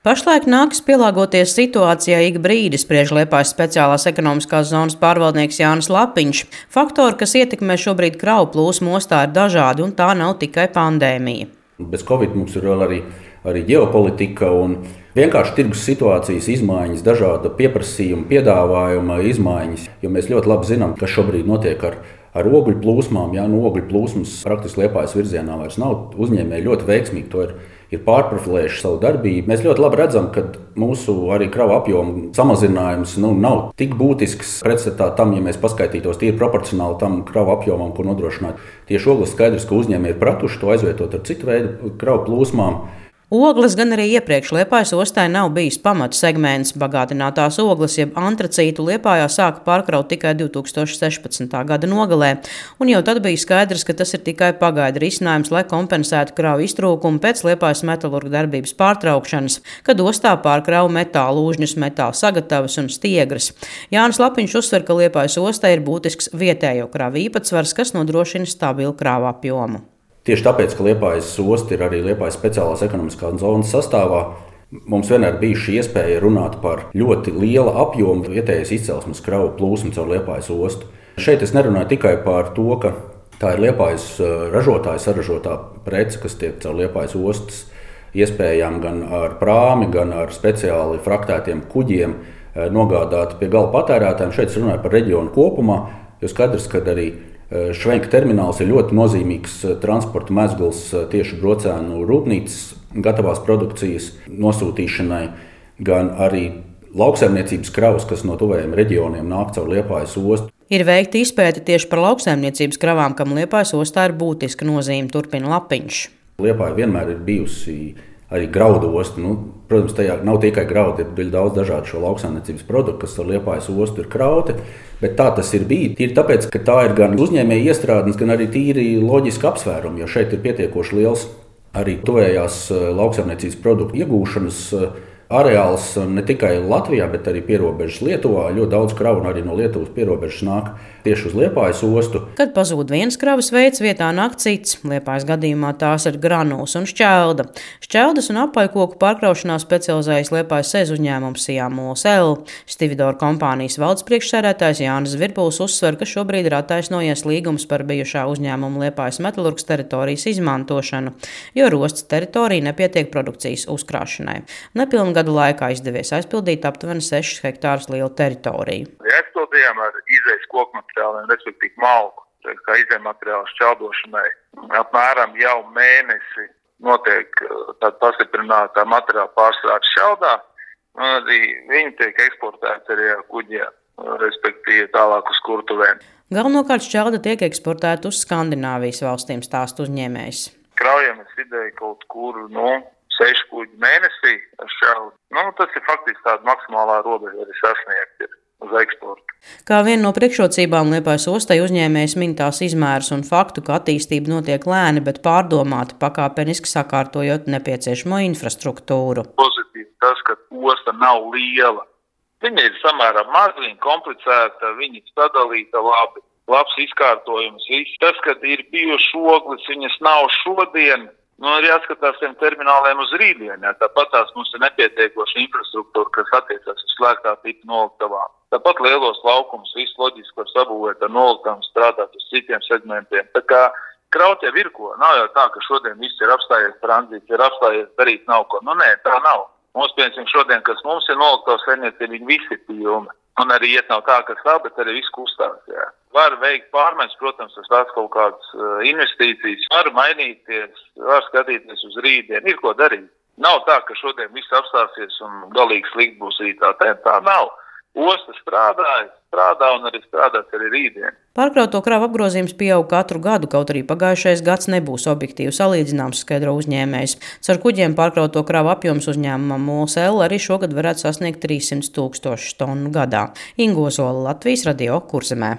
Pašlaik nākas pielāgoties situācijai ik brīdi, spriež Liepājas speciālās ekonomiskās zonas pārvaldnieks Jānis Lapiņš. Faktori, kas ietekmē šobrīd kravu plūsmu ostā, ir dažādi, un tā nav tikai pandēmija. Bez Covid mums ir vēl arī, arī ģeopolitika un vienkārši tirgus situācijas izmaiņas, dažāda pieprasījuma, piedāvājuma izmaiņas. Jo mēs ļoti labi zinām, kas šobrīd notiek ar ar ogļu plūsmām. Jā, no ogļu plūsmas praktiski liepājas virzienā vairs nav. Uzņēmēji ļoti veiksmīgi to ir, ir pārprofilējuši savu darbību. Mēs ļoti labi redzam, ka mūsu arī kravu apjomu samazinājums nu, nav tik būtisks pretstatā tam, ja mēs paskaitītos tīri proporcionāli tam kravu apjomam, ko nodrošināt. Tieši ogles skaidrs, ka uzņēmēji ir pratuši to aizvietot ar citu veidu kravu plūsmām. Ogles gan arī iepriekš Liepājas ostai nav bijis pamatu segments. Bagātinātās ogles, jeb antracītu Liepājā sāka pārkraut tikai 2016. gada nogalē, un jau tad bija skaidrs, ka tas ir tikai pagaidu risinājums, lai kompensētu kravu iztrūkumu pēc Liepājas metālurga darbības pārtraukšanas, kad ostā pārkrauja metālu užņus, metāla sagatavas un stiegras. Jānis Lapiņš uzsver, ka Liepājas ostai ir būtisks vietējo kravu īpatsvars, kas nodrošina stabilu krāvu apjomu. Tieši tāpēc, ka Liepājas osta ir arī Liepājas speciālās ekonomiskās zonas sastāvā, mums vienmēr bija šī iespēja runāt par ļoti liela apjoma vietējas izcelsmes kravu plūsmu caur Liepājas ostu. Šeit es nerunāju tikai par to, ka tā ir Liepājas ražotāja saražotā prece, kas tiek caur Liepājas ostas iespējām gan ar prāmi, gan ar speciāli fraktētiem kuģiem nogādāt pie gala patērētājiem. Šeit es runāju par reģionu kopumā, jo skaidrs, ka arī Eh, Švenka termināls ir ļoti nozīmīgs eh, transporta mezgls eh, tieši brocēnu rūpnīcas gatavās produkcijas nosūtīšanai, gan arī lauksaimniecības kravas, kas no tuvējiem reģioniem nāk caur Liepājas ostu. Ir veikta izpēta tieši par lauksaimniecības kravām, kam Liepājas ostā ir būtiska nozīme, turpina Lapiņš. Liepāja vienmēr ir bijusi arī graudu ostu. Nu, protams, tajā nav tikai graudi, ir daudz dažādu šo lauksaimniecības produktu, kas ar Liepājas ostu ir krauti. Bet tā tas ir bijis. Tīri tāpēc, ka tā ir gan uzņēmēja iestrādes, gan arī tīri loģiski apsvērumi, jo šeit ir pietiekoši liels arī tuvējās eh, lauksaimniecības produktu iegūšanas uh, areāls ne tikai Latvijā, bet arī pierobežas Lietuvā. Ļoti daudz kravu arī no Lietuvas pierobežas nāk tieši uz Liepājas ostu. Kad pazūd viens kravas veids, vietā nāk cits. Liepājas gadījumā tās ir granulas un šķelda. Šķeldas un apaļkoku pārkraušanā specializējas Liepājas sēž uzņēmums Sijāmols L. Stividora kompānijas valdes priekšsēdētājs Jānis Virpuls uzsver, ka šobrīd ir attaisnojies līgums par bijušā uzņēmuma Liepājas metalurgas teritorijas izmantošanu, jo rostas teritorija nepietiek produkcijas uzkrāšanai. Nepilnga gadu laikā izdevies aizpildīt aptuveni 6 hektārus lielu teritoriju. Aizpildījām ar izējas koku materiāliem, respektīvi malku, kā izējas materiālu šķeldošanai. Apmēram jau mēnesi notiek uh, tāda pastiprināta materiāla pārstrāde šķeldā, un arī viņi tiek eksportēti arī ar kuģiem, respektīvi tālāk uz kurtuvēm. Galvenokārt šķelda tiek eksportēta uz Skandināvijas valstīm, stāst uzņēmējs. Kraujamies ideja kaut kur, nu, sešu kuģu mēnesī. Šau, nu, tas ir faktiski tāda maksimālā robeža sasniegt. Ir. Eksportu. Kā viena no priekšrocībām Liepājas ostai uzņēmējs min tās izmērus un faktu, ka attīstība notiek lēni, bet pārdomāti, pakāpeniski sakārtojot nepieciešamo infrastruktūru. Pozitīvi tas, ka osta nav liela. Viņa ir samērā maza, viņa komplicēta, viņa sadalīta labi, labs izkārtojums. Viss. Tas, ka ir bijušas ogles, viņas nav šodien, Nu, ir jāskatās tiem termināliem uz rītdienu. Ja. Tāpat tās mums ir nepietiekoša infrastruktūra, kas attiecas uz slēgtā tipa noliktavām. Tāpat lielos laukumus viss loģiski var sabūvēt ar noliktavām, strādāt uz citiem segmentiem. Tā kā kraut jau ir ko. Nav jau tā, ka šodien viss ir apstājies tranzīts, ir apstājies darīt nav ko. Nu, nē, tā nav. Mums, piemēram, šodien, kas mums ir noliktavas saimniecība, viņi visi ir pilni. Un arī iet nav tā, ka stāv, bet arī viss kustās. Jā. Var veikt pārmaiņas, protams, tas tās kaut kādas investīcijas, var mainīties, var skatīties uz rītdienu, ir ko darīt. Nav tā, ka šodien viss apstāsies un galīgi slikti būs rītā. Tā, tā nav. Osta strādāja, strādā un arī strādās arī rītdien. Pārkrauto kravu apgrozījums pieaug katru gadu, kaut arī pagājušais gads nebūs objektīvi salīdzināms, skaidro uzņēmējs. Ar kuģiem pārkrauto kravu apjoms uzņēmumam MOSL arī šogad varētu sasniegt 300 tūkstošu tonu gadā. Ingozola Latvijas radio kurzemē.